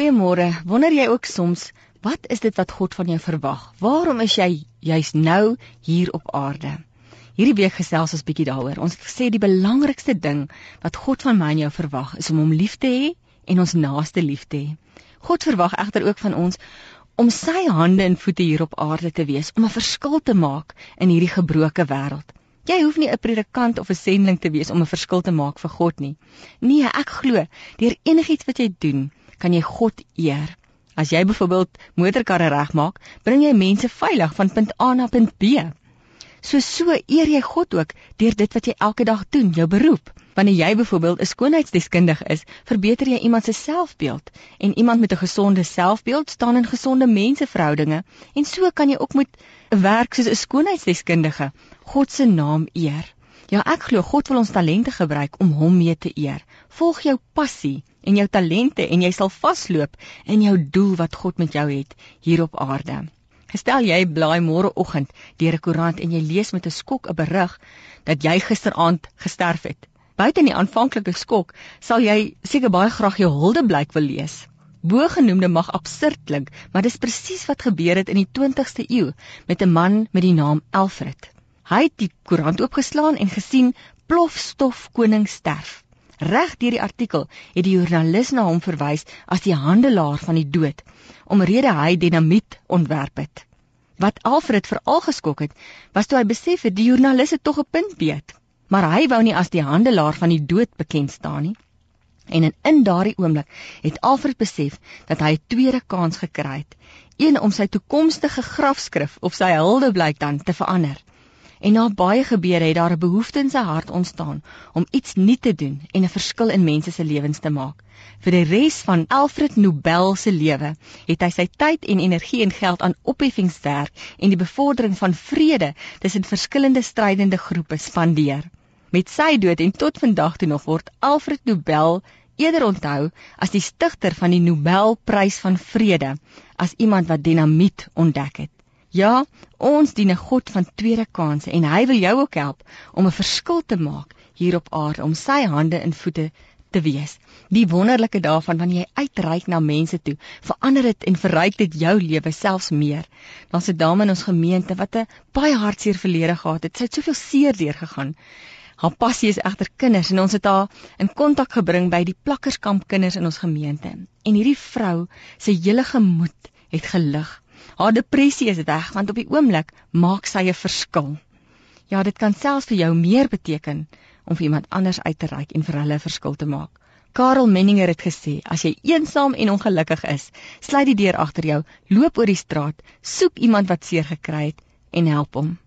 Goeiemôre. Wonder jy ook soms wat is dit wat God van jou verwag? Waarom is jy juis nou hier op aarde? Hierdie week gesels ons bietjie daaroor. Ons sê die belangrikste ding wat God van my en jou verwag is om hom lief te hê en ons naaste lief te hê. God verwag egter ook van ons om sy hande en voete hier op aarde te wees om 'n verskil te maak in hierdie gebroke wêreld. Jy hoef nie 'n predikant of 'n sending te wees om 'n verskil te maak vir God nie. Nee, ek glo, deur enigiets wat jy doen, kan jy God eer. As jy byvoorbeeld motorkarre regmaak, bring jy mense veilig van punt A na punt B. So so eer jy God ook deur dit wat jy elke dag doen, jou beroep. Wanneer jy byvoorbeeld 'n skoonheidsdeskundige is, verbeter jy iemand se selfbeeld en iemand met 'n gesonde selfbeeld staan in gesonde menseverhoudinge en so kan jy ook met 'n werk soos 'n skoonheidsdeskundige God se naam eer. Ja, ek glo God wil ons talente gebruik om hom mee te eer. Volg jou passie en jou talente en jy sal vasloop in jou doel wat God met jou het hier op aarde. Gestel jy blaai môreoggend deur 'n koerant en jy lees met 'n skok 'n berig dat jy gisteraand gesterf het. Buite die aanvanklike skok sal jy seker baie graag jou huldeblyk wil lees. Bogenoemde mag absurd klink, maar dis presies wat gebeur het in die 20ste eeu met 'n man met die naam Alfred. Hy het die koerant oopgeslaan en gesien plofstof koning sterf. Reg deur die artikel het die joernalis na hom verwys as die handelaar van die dood, omrede hy dinamiet ontwerp het. Wat Alfred veral geskok het, was toe hy besef het die joernalis het tog 'n punt beet, maar hy wou nie as die handelaar van die dood bekend staan nie. En in, in daardie oomblik het Alfred besef dat hy 'n tweede kans gekry het, een om sy toekomstige grafskrif of sy huldeblyk dan te verander. En na baie gebeure het daar 'n behoefte in sy hart ontstaan om iets nuut te doen en 'n verskil in mense se lewens te maak. Vir die res van Alfred Nobel se lewe het hy sy tyd en energie en geld aan opheffingswerk en die bevordering van vrede tussen verskillende strydende groepe spandeer. Met sy dood en tot vandag toe nog word Alfred Nobel eerder onthou as die stigter van die Nobelprys van vrede as iemand wat dinamiet ontdek het. Ja, ons dien 'n God van tweede kansse en hy wil jou ook help om 'n verskil te maak hier op aarde om sy hande en voete te wees. Die wonderlike daarvan wanneer jy uitreik na mense toe, verander dit en verryk dit jou lewe selfs meer. Daar's 'n dame in ons gemeente wat 'n baie hartseer verlede gehad het. Sy het soveel seer deurgegaan. Haar passie is egter kinders en ons het haar in kontak gebring by die plakkerskamp kinders in ons gemeente. En hierdie vrou se hele gemoed het gelig. Haar depressie is weg want op die oomblik maak sy 'n verskil. Ja, dit kan selfs vir jou meer beteken om vir iemand anders uit te reik en vir hulle 'n verskil te maak. Karel Menninger het gesê, as jy eensaam en ongelukkig is, sluit die deur agter jou, loop oor die straat, soek iemand wat seer gekry het en help hom.